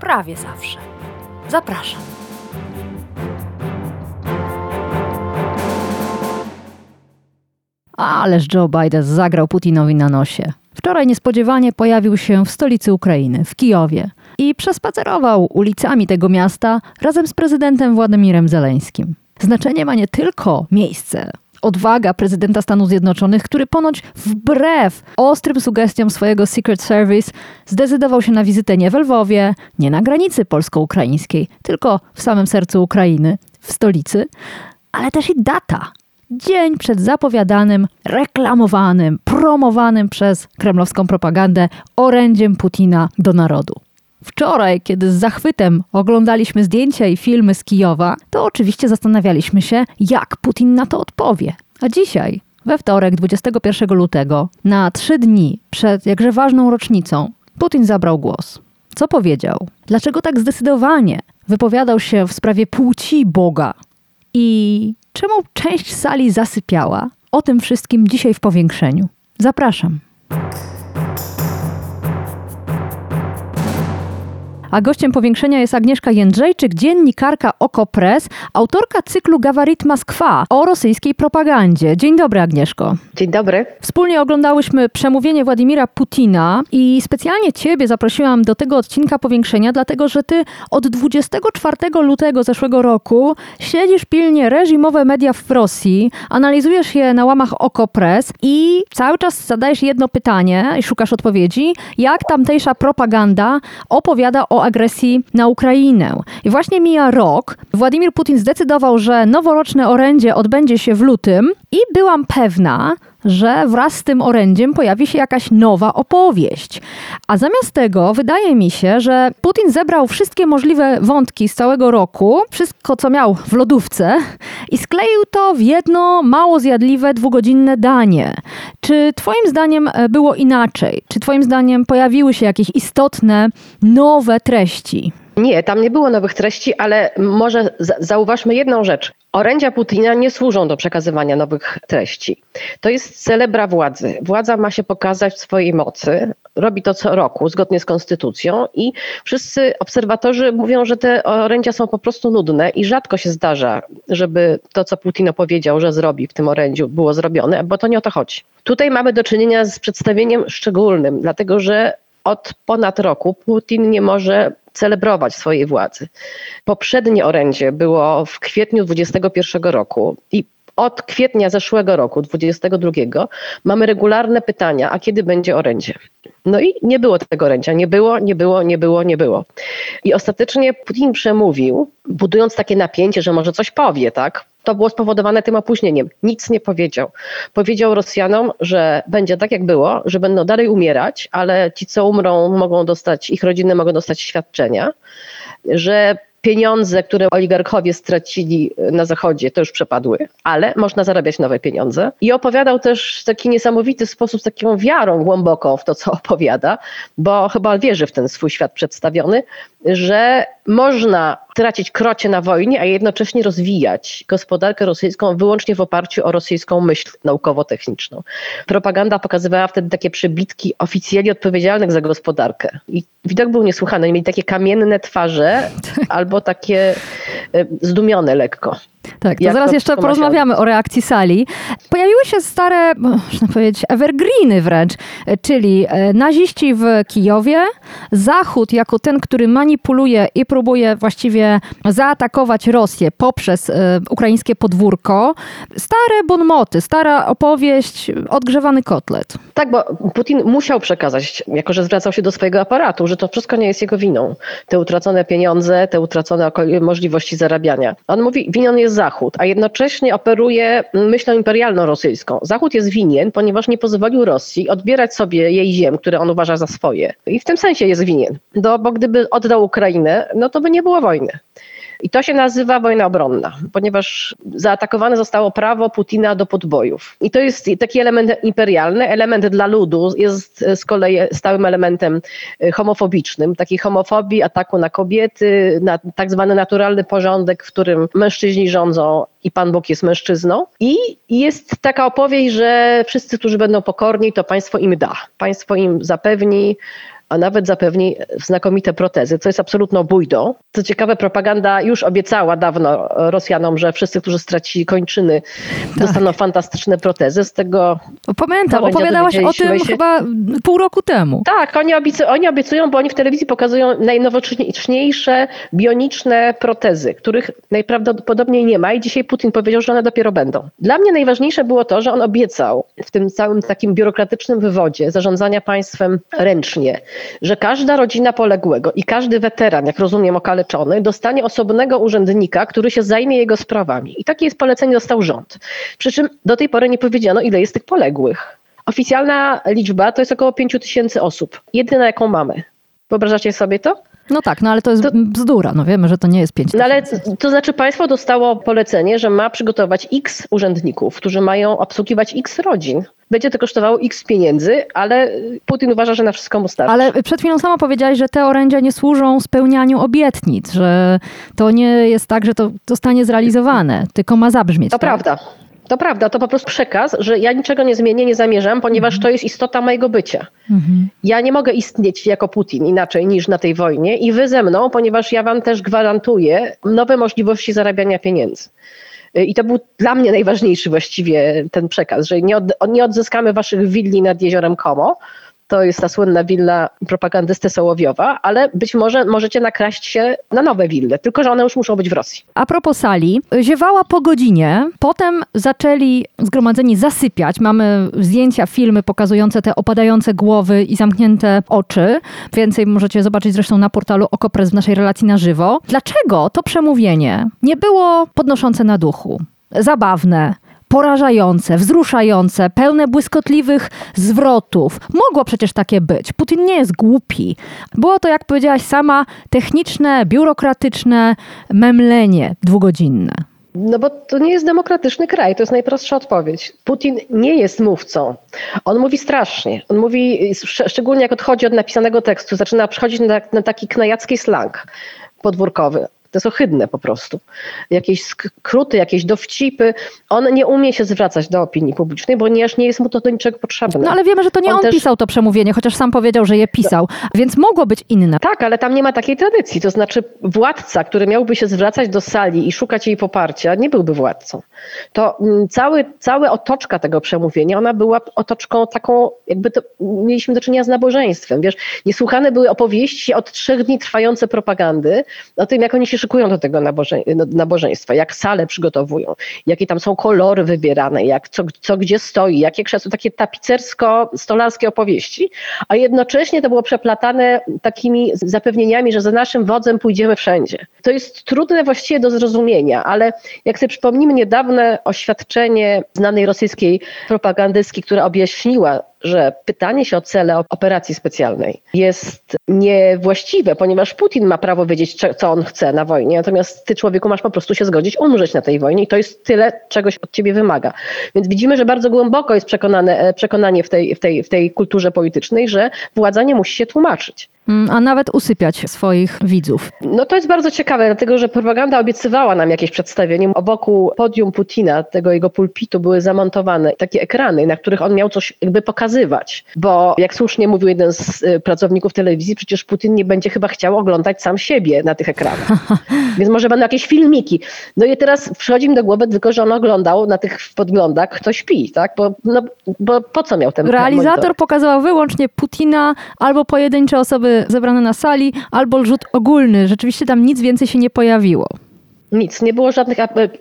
prawie zawsze. Zapraszam. Ależ Joe Biden zagrał Putinowi na nosie. Wczoraj niespodziewanie pojawił się w stolicy Ukrainy, w Kijowie, i przespacerował ulicami tego miasta razem z prezydentem Władimirem Zeleńskim. Znaczenie ma nie tylko miejsce, odwaga prezydenta Stanów Zjednoczonych, który ponoć wbrew ostrym sugestiom swojego Secret Service zdecydował się na wizytę nie w Lwowie, nie na granicy polsko-ukraińskiej, tylko w samym sercu Ukrainy, w stolicy, ale też i data. Dzień przed zapowiadanym, reklamowanym, promowanym przez kremlowską propagandę orędziem Putina do narodu. Wczoraj, kiedy z zachwytem oglądaliśmy zdjęcia i filmy z Kijowa, to oczywiście zastanawialiśmy się, jak Putin na to odpowie. A dzisiaj, we wtorek 21 lutego, na trzy dni przed jakże ważną rocznicą, Putin zabrał głos. Co powiedział? Dlaczego tak zdecydowanie wypowiadał się w sprawie płci Boga? I czemu część sali zasypiała? O tym wszystkim dzisiaj w powiększeniu. Zapraszam. A gościem powiększenia jest Agnieszka Jędrzejczyk, dziennikarka Okopres, autorka cyklu Gawarit Moskwa o rosyjskiej propagandzie. Dzień dobry, Agnieszko. Dzień dobry. Wspólnie oglądałyśmy przemówienie Władimira Putina i specjalnie Ciebie zaprosiłam do tego odcinka powiększenia, dlatego że Ty od 24 lutego zeszłego roku śledzisz pilnie reżimowe media w Rosji, analizujesz je na łamach Okopres i cały czas zadajesz jedno pytanie i szukasz odpowiedzi, jak tamtejsza propaganda opowiada o agresji na Ukrainę. I właśnie mija rok. Władimir Putin zdecydował, że noworoczne orędzie odbędzie się w lutym i byłam pewna, że wraz z tym orędziem pojawi się jakaś nowa opowieść. A zamiast tego wydaje mi się, że Putin zebrał wszystkie możliwe wątki z całego roku, wszystko co miał w lodówce i skleił to w jedno mało zjadliwe dwugodzinne danie. Czy Twoim zdaniem e, było inaczej? Czy Twoim zdaniem pojawiły się jakieś istotne, nowe treści? Nie, tam nie było nowych treści, ale może zauważmy jedną rzecz. Orędzia Putina nie służą do przekazywania nowych treści. To jest celebra władzy. Władza ma się pokazać swojej mocy. Robi to co roku, zgodnie z konstytucją, i wszyscy obserwatorzy mówią, że te orędzia są po prostu nudne i rzadko się zdarza, żeby to, co Putin opowiedział, że zrobi w tym orędziu, było zrobione, bo to nie o to chodzi. Tutaj mamy do czynienia z przedstawieniem szczególnym, dlatego że od ponad roku Putin nie może celebrować swojej władzy. Poprzednie orędzie było w kwietniu 2021 roku i od kwietnia zeszłego roku, 22, mamy regularne pytania, a kiedy będzie orędzie? No i nie było tego orędzia, nie było, nie było, nie było, nie było. I ostatecznie Putin przemówił, budując takie napięcie, że może coś powie, tak? To było spowodowane tym opóźnieniem. Nic nie powiedział. Powiedział Rosjanom, że będzie tak, jak było, że będą dalej umierać, ale ci, co umrą, mogą dostać, ich rodziny mogą dostać świadczenia, że pieniądze, które oligarchowie stracili na Zachodzie, to już przepadły, ale można zarabiać nowe pieniądze. I opowiadał też w taki niesamowity sposób, z taką wiarą głęboką w to, co opowiada, bo chyba wierzy w ten swój świat przedstawiony, że można tracić krocie na wojnie, a jednocześnie rozwijać gospodarkę rosyjską wyłącznie w oparciu o rosyjską myśl naukowo-techniczną. Propaganda pokazywała wtedy takie przebitki oficjeli odpowiedzialnych za gospodarkę. I widok był niesłychany. Mieli takie kamienne twarze albo takie e, zdumione lekko. Tak, to zaraz jeszcze porozmawiamy o reakcji sali. Pojawiły się stare, można powiedzieć, evergreeny wręcz, czyli e, naziści w Kijowie, Zachód jako ten, który manipuluje i próbuje właściwie zaatakować Rosję poprzez e, ukraińskie podwórko. Stare bonmoty, stara opowieść, odgrzewany kotlet. Tak, bo Putin musiał przekazać, jako że zwracał się do swojego aparatu, że to wszystko nie jest jego winą. Te utracone pieniądze, te utracone możliwości zarabiania. On mówi, winien jest Zachód, a jednocześnie operuje myślą imperialną rosyjską. Zachód jest winien, ponieważ nie pozwolił Rosji odbierać sobie jej ziem, które on uważa za swoje. I w tym sensie jest winien. No, bo gdyby oddał Ukrainę, no to by nie było wojny. I to się nazywa wojna obronna, ponieważ zaatakowane zostało prawo Putina do podbojów. I to jest taki element imperialny, element dla ludu jest z kolei stałym elementem y, homofobicznym, takiej homofobii, ataku na kobiety, na tak zwany naturalny porządek, w którym mężczyźni rządzą i Pan Bóg jest mężczyzną. I jest taka opowieść, że wszyscy, którzy będą pokorni, to państwo im da. Państwo im zapewni a nawet zapewni znakomite protezy, co jest absolutną bójdą. Co ciekawe, propaganda już obiecała dawno Rosjanom, że wszyscy, którzy stracili kończyny, tak. dostaną fantastyczne protezy. Z tego. Pamiętam, opowiadałaś o tym się... chyba pół roku temu. Tak, oni, obiecują, oni obiecują, bo oni w telewizji pokazują najnowocześniejsze bioniczne protezy, których najprawdopodobniej nie ma i dzisiaj Putin powiedział, że one dopiero będą. Dla mnie najważniejsze było to, że on obiecał w tym całym takim biurokratycznym wywodzie zarządzania państwem ręcznie, że każda rodzina poległego i każdy weteran, jak rozumiem okaleczony, dostanie osobnego urzędnika, który się zajmie jego sprawami. I takie jest polecenie dostał rząd. Przy czym do tej pory nie powiedziano, ile jest tych poległych. Oficjalna liczba to jest około 5 tysięcy osób. Jedyna, jaką mamy. Wyobrażacie sobie to? No tak, no ale to jest to, bzdura. No wiemy, że to nie jest 5 no ale to znaczy państwo dostało polecenie, że ma przygotować x urzędników, którzy mają obsługiwać x rodzin. Będzie to kosztowało x pieniędzy, ale Putin uważa, że na wszystko mu starczy. Ale przed chwilą sama powiedziałaś, że te orędzia nie służą spełnianiu obietnic, że to nie jest tak, że to zostanie zrealizowane, tylko ma zabrzmieć. To tak? prawda. To prawda, to po prostu przekaz, że ja niczego nie zmienię, nie zamierzam, ponieważ mhm. to jest istota mojego bycia. Mhm. Ja nie mogę istnieć jako Putin inaczej niż na tej wojnie i wy ze mną, ponieważ ja wam też gwarantuję nowe możliwości zarabiania pieniędzy. I to był dla mnie najważniejszy właściwie ten przekaz, że nie, od, nie odzyskamy waszych willi nad jeziorem Como, to jest ta słynna willa propagandysty Sołowiowa, ale być może możecie nakraść się na nowe wille, tylko że one już muszą być w Rosji. A propos sali, ziewała po godzinie, potem zaczęli zgromadzeni zasypiać. Mamy zdjęcia, filmy pokazujące te opadające głowy i zamknięte oczy. Więcej możecie zobaczyć zresztą na portalu Okopres w naszej relacji na żywo. Dlaczego to przemówienie nie było podnoszące na duchu? Zabawne, porażające, wzruszające, pełne błyskotliwych zwrotów. Mogło przecież takie być. Putin nie jest głupi. Było to, jak powiedziałaś sama, techniczne, biurokratyczne memlenie dwugodzinne. No bo to nie jest demokratyczny kraj, to jest najprostsza odpowiedź. Putin nie jest mówcą. On mówi strasznie. On mówi, szczególnie jak odchodzi od napisanego tekstu, zaczyna przechodzić na, na taki knajacki slang podwórkowy. To jest ohydne po prostu. Jakieś skróty, jakieś dowcipy. On nie umie się zwracać do opinii publicznej, ponieważ nie jest mu to do niczego potrzebne. No ale wiemy, że to nie on, on też... pisał to przemówienie, chociaż sam powiedział, że je pisał, więc mogło być inne. Tak, ale tam nie ma takiej tradycji. To znaczy władca, który miałby się zwracać do sali i szukać jej poparcia, nie byłby władcą. To mm, cały, cała otoczka tego przemówienia, ona była otoczką taką, jakby to mieliśmy do czynienia z nabożeństwem. Wiesz, niesłuchane były opowieści od trzech dni trwające propagandy o tym, jak oni się szykują do tego no, nabożeństwa, jak sale przygotowują, jakie tam są kolory wybierane, jak co, co gdzie stoi, jakie krzesło, takie tapicersko-stolarskie opowieści, a jednocześnie to było przeplatane takimi zapewnieniami, że za naszym wodzem pójdziemy wszędzie. To jest trudne właściwie do zrozumienia, ale jak sobie przypomnimy niedawne oświadczenie znanej rosyjskiej propagandystki, która objaśniła że pytanie się o cele operacji specjalnej jest niewłaściwe, ponieważ Putin ma prawo wiedzieć, co on chce na wojnie, natomiast ty człowieku masz po prostu się zgodzić umrzeć na tej wojnie i to jest tyle, czegoś od ciebie wymaga. Więc widzimy, że bardzo głęboko jest przekonane, e, przekonanie w tej, w, tej, w tej kulturze politycznej, że władza nie musi się tłumaczyć. Mm, a nawet usypiać swoich widzów. No to jest bardzo ciekawe, dlatego że propaganda obiecywała nam jakieś przedstawienie. Obok podium Putina, tego jego pulpitu, były zamontowane takie ekrany, na których on miał coś jakby pokazywać. Bo jak słusznie mówił jeden z y, pracowników telewizji, przecież Putin nie będzie chyba chciał oglądać sam siebie na tych ekranach. Więc może będą jakieś filmiki. No i teraz przychodzi mi do głowy tylko, że on oglądał na tych podglądach, kto śpi, tak? Bo, no, bo po co miał ten Realizator monitor? pokazywał wyłącznie Putina albo pojedyncze zebrane na sali, albo rzut ogólny. Rzeczywiście tam nic więcej się nie pojawiło. Nic, nie było żadnych.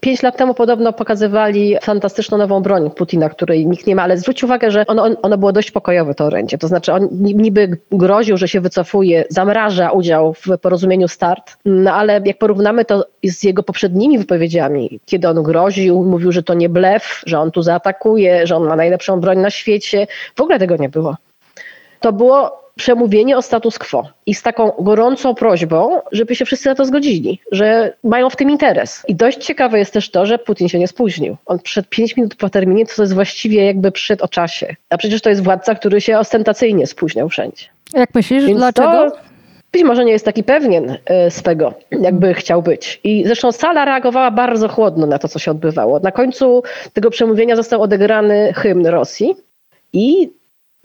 Pięć lat temu podobno pokazywali fantastyczną nową broń Putina, której nikt nie ma, ale zwróć uwagę, że ono, ono było dość pokojowe, to orędzie. To znaczy, on niby groził, że się wycofuje, zamraża udział w porozumieniu start, no ale jak porównamy to z jego poprzednimi wypowiedziami, kiedy on groził, mówił, że to nie blef, że on tu zaatakuje, że on ma najlepszą broń na świecie, w ogóle tego nie było. To było przemówienie o status quo i z taką gorącą prośbą, żeby się wszyscy na to zgodzili, że mają w tym interes. I dość ciekawe jest też to, że Putin się nie spóźnił. On przyszedł 5 minut po terminie, to jest właściwie jakby przyszedł o czasie. A przecież to jest władca, który się ostentacyjnie spóźniał wszędzie. Jak myślisz, Więc dlaczego? To być może nie jest taki pewien e, swego, jakby chciał być. I zresztą sala reagowała bardzo chłodno na to, co się odbywało. Na końcu tego przemówienia został odegrany hymn Rosji i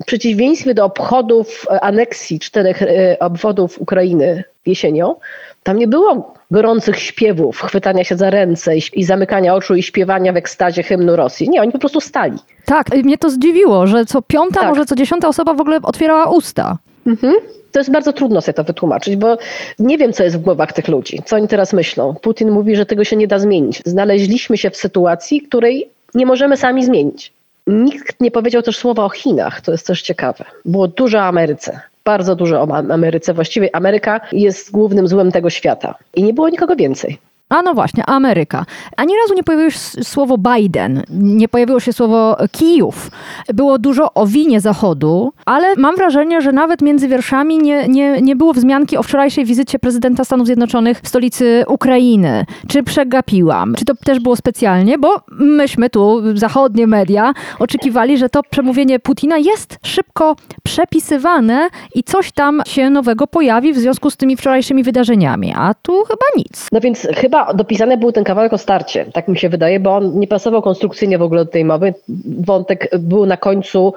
w przeciwieństwie do obchodów e, aneksji czterech e, obwodów Ukrainy jesienią, tam nie było gorących śpiewów, chwytania się za ręce i, i zamykania oczu i śpiewania w ekstazie hymnu Rosji. Nie, oni po prostu stali. Tak, mnie to zdziwiło, że co piąta, Tak. może co dziesiąta osoba w ogóle otwierała usta. Mhm. To jest bardzo trudno sobie to wytłumaczyć, bo nie wiem, co jest w głowach tych ludzi, co oni teraz myślą. Putin mówi, że tego się nie da zmienić. Znaleźliśmy się w sytuacji, której nie możemy sami zmienić. Nikt nie powiedział też słowa o Chinach, to jest też ciekawe. Było dużo o Ameryce, bardzo dużo o Am- Ameryce. Właściwie Ameryka jest głównym złem tego świata i nie było nikogo więcej. A no właśnie, Ameryka. Ani razu nie pojawiło się słowo Biden, nie pojawiło się słowo Kijów. Było dużo o winie Zachodu, ale mam wrażenie, że nawet między wierszami nie, nie, nie było wzmianki o wczorajszej wizycie prezydenta Stanów Zjednoczonych w stolicy Ukrainy. Czy przegapiłam? Czy to też było specjalnie? Bo myśmy tu, zachodnie media, oczekiwali, że to przemówienie Putina jest szybko przepisywane i coś tam się nowego pojawi w związku z tymi wczorajszymi wydarzeniami. A tu chyba nic. No więc chyba dopisany był ten kawałek o starcie, tak mi się wydaje, bo on nie pasował konstrukcyjnie w ogóle do tej mowy. Wątek był na końcu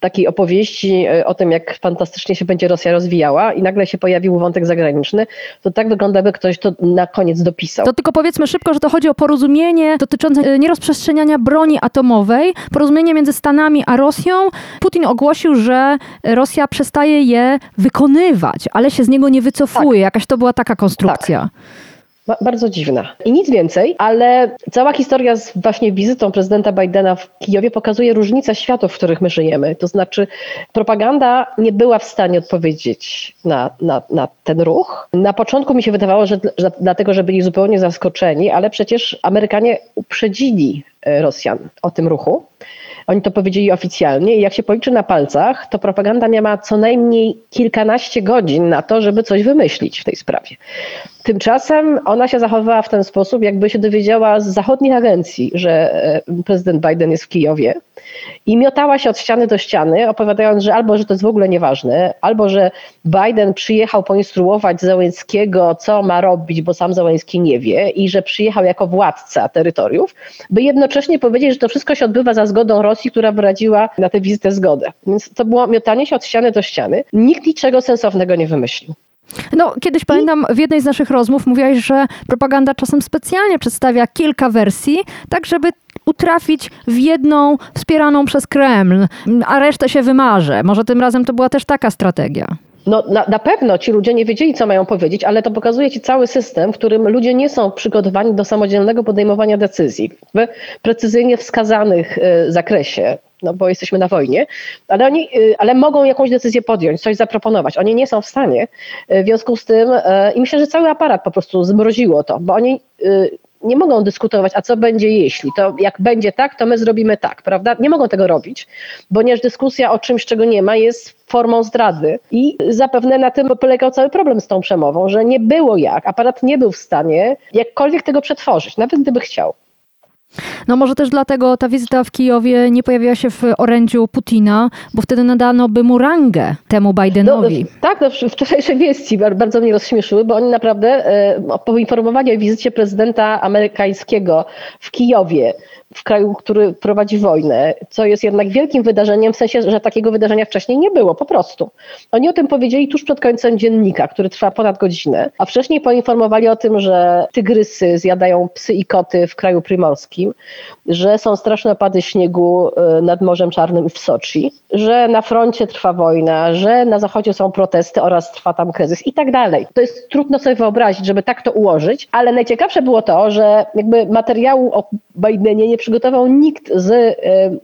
takiej opowieści e, o tym, jak fantastycznie się będzie Rosja rozwijała i nagle się pojawił wątek zagraniczny. To tak wygląda, by ktoś to na koniec dopisał. To tylko powiedzmy szybko, że to chodzi o porozumienie dotyczące e, nierozprzestrzeniania broni atomowej, porozumienie między Stanami a Rosją. Putin ogłosił, że Rosja przestaje je wykonywać, ale się z niego nie wycofuje. Jakaś to była taka konstrukcja. Ba- Bardzo dziwna. I nic więcej, ale cała historia z właśnie wizytą prezydenta Bidena w Kijowie pokazuje różnicę światów, w których my żyjemy. To znaczy, propaganda nie była w stanie odpowiedzieć na, na, na ten ruch. Na początku mi się wydawało, że, że dlatego, że byli zupełnie zaskoczeni, ale przecież Amerykanie uprzedzili e, Rosjan o tym ruchu. Oni to powiedzieli oficjalnie i jak się policzy na palcach, to propaganda ma co najmniej kilkanaście godzin na to, żeby coś wymyślić w tej sprawie. Tymczasem ona się zachowywała w ten sposób, jakby się dowiedziała z zachodnich agencji, że e, prezydent Biden jest w Kijowie i miotała się od ściany do ściany, opowiadając, że albo, że to jest w ogóle nieważne, albo, że Biden przyjechał poinstruować Załęckiego, co ma robić, bo sam Załęski nie wie i że przyjechał jako władca terytoriów, by jednocześnie powiedzieć, że to wszystko się odbywa za zgodą Rosji, która wyraziła na tę wizytę zgodę. Więc to było miotanie się od ściany do ściany. Nikt niczego sensownego nie wymyślił. No, kiedyś pamiętam w jednej z naszych rozmów mówiłaś, że propaganda czasem specjalnie przedstawia kilka wersji, tak żeby utrafić w jedną wspieraną przez Kreml, a resztę się wymarze. Może tym razem to była też taka strategia. No, na, na pewno ci ludzie nie wiedzieli, co mają powiedzieć, ale to pokazuje ci cały system, w którym ludzie nie są przygotowani do samodzielnego podejmowania decyzji w precyzyjnie wskazanych y, zakresie. No bo jesteśmy na wojnie, ale oni, y, ale mogą jakąś decyzję podjąć, coś zaproponować. Oni nie są w stanie. Y, W związku z tym, y, i myślę, że cały aparat po prostu zmroziło to, bo oni nie mogą dyskutować, a co będzie jeśli, to jak będzie tak, to my zrobimy tak, prawda? Nie mogą tego robić, ponieważ dyskusja o czymś, czego nie ma, jest formą zdrady i zapewne na tym polegał cały problem z tą przemową, że nie było jak, aparat nie był w stanie jakkolwiek tego przetworzyć, nawet gdyby chciał. No może też dlatego ta wizyta w Kijowie nie pojawiła się w orędziu Putina, bo wtedy nadano by mu rangę temu No, Bidenowi. tak, no, wcz- wczorajsze wieści bar- bardzo mnie rozśmieszyły, bo oni naprawdę e, poinformowali o wizycie prezydenta amerykańskiego w Kijowie, w kraju, który prowadzi wojnę, co jest jednak wielkim wydarzeniem, w sensie, że takiego wydarzenia wcześniej nie było, po prostu. Oni o tym powiedzieli tuż przed końcem dziennika, który trwa ponad godzinę, a wcześniej poinformowali o tym, że tygrysy zjadają psy i koty w kraju primorskim, że są straszne opady śniegu e, nad Morzem Czarnym i w Soczi, że na froncie trwa wojna, że na zachodzie są protesty oraz trwa tam kryzys i tak dalej. To jest trudno sobie wyobrazić, żeby tak to ułożyć, ale najciekawsze było to, że jakby materiału o Bidenie nie przygotował nikt z e,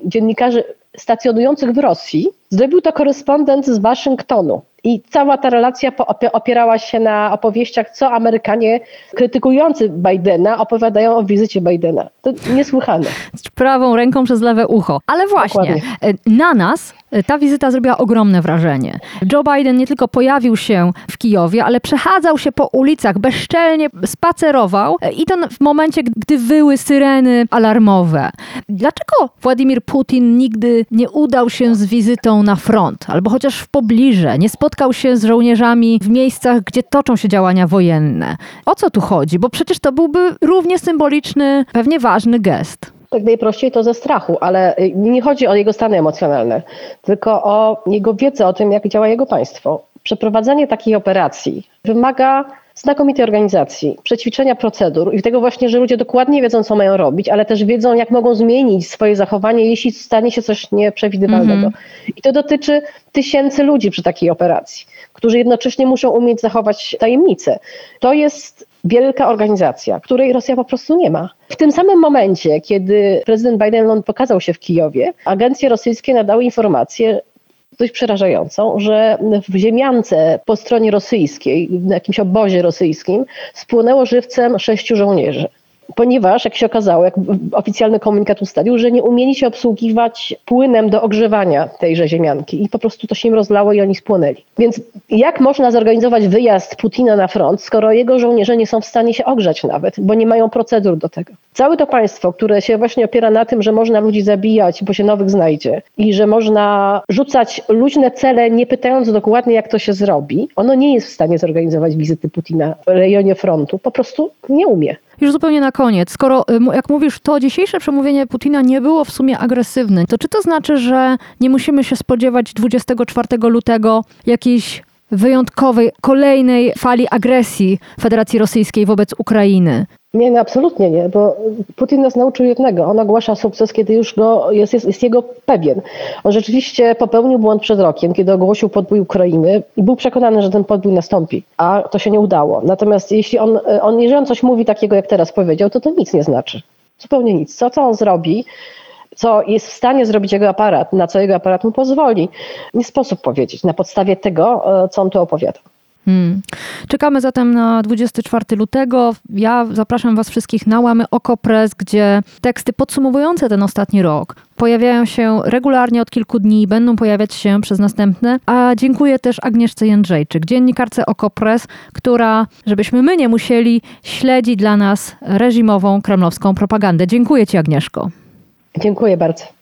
dziennikarzy stacjonujących w Rosji. Zrobił to korespondent z Waszyngtonu. I cała ta relacja opierała się na opowieściach, co Amerykanie krytykujący Bidena opowiadają o wizycie Bidena. To niesłychane. Prawą ręką przez lewe ucho. Ale właśnie, Dokładnie. e, na nas Ta wizyta zrobiła ogromne wrażenie. Joe Biden nie tylko pojawił się w Kijowie, ale przechadzał się po ulicach, bezczelnie spacerował i to w momencie, gdy wyły syreny alarmowe. Dlaczego Władimir Putin nigdy nie udał się z wizytą na front, albo chociaż w pobliże, nie spotkał się z żołnierzami w miejscach, gdzie toczą się działania wojenne? O co tu chodzi? Bo przecież to byłby równie symboliczny, pewnie ważny gest tak najprościej to ze strachu, ale y, nie chodzi o jego stany emocjonalne, tylko o jego wiedzę o tym, jak działa jego państwo. Przeprowadzenie takiej operacji wymaga znakomitej organizacji, przećwiczenia procedur i tego właśnie, że ludzie dokładnie wiedzą, co mają robić, ale też wiedzą, jak mogą zmienić swoje zachowanie, jeśli stanie się coś nieprzewidywalnego. Mm -hmm. I to dotyczy tysięcy ludzi przy takiej operacji, którzy jednocześnie muszą umieć zachować tajemnicę. To jest wielka organizacja, której Rosja po prostu nie ma. W tym samym momencie, kiedy prezydent Biden pokazał się w Kijowie, agencje rosyjskie nadały informację, dość przerażającą, że w ziemiance po stronie rosyjskiej, w jakimś obozie rosyjskim, spłynęło żywcem sześciu żołnierzy ponieważ, jak się okazało, jak oficjalny komunikat ustalił, że nie umieli się obsługiwać płynem do ogrzewania tejże ziemianki i po prostu to się im rozlało i oni spłonęli. Więc jak można zorganizować wyjazd Putina na front, skoro jego żołnierze nie są w stanie się ogrzać nawet, bo nie mają procedur do tego? Całe to państwo, które się właśnie opiera na tym, że można ludzi zabijać, bo się nowych znajdzie i że można rzucać luźne cele, nie pytając dokładnie, jak to się zrobi, ono nie jest w stanie zorganizować wizyty Putina w rejonie frontu. Po prostu nie umie. Już zupełnie na koniec, skoro, y, jak mówisz, to dzisiejsze przemówienie Putina nie było w sumie agresywne, to czy to znaczy, że nie musimy się spodziewać 24 lutego jakiejś wyjątkowej, kolejnej fali agresji Federacji Rosyjskiej wobec Ukrainy? Nie, no absolutnie nie, bo Putin nas nauczył jednego. On ogłasza sukces, kiedy już go jest, jest, jest jego pewien. On rzeczywiście popełnił błąd przed rokiem, kiedy ogłosił podbój Ukrainy i był przekonany, że ten podbój nastąpi, a to się nie udało. Natomiast jeśli on, on jeżeli on coś mówi takiego, jak teraz powiedział, to to nic nie znaczy. Zupełnie nic. Co, co on zrobi, co jest w stanie zrobić jego aparat, na co jego aparat mu pozwoli, nie sposób powiedzieć na podstawie tego, e, co on tu opowiada. Hmm. Czekamy zatem na 24 lutego. Ja zapraszam Was wszystkich na łamy Okopres, gdzie teksty podsumowujące ten ostatni rok pojawiają się regularnie od kilku dni i będą pojawiać się przez następne. A dziękuję też Agnieszce Jędrzejczyk, dziennikarce Okopres, która, żebyśmy my nie musieli, śledzi dla nas reżimową kremlowską propagandę. Dziękuję Ci, Agnieszko. Dziękuję bardzo.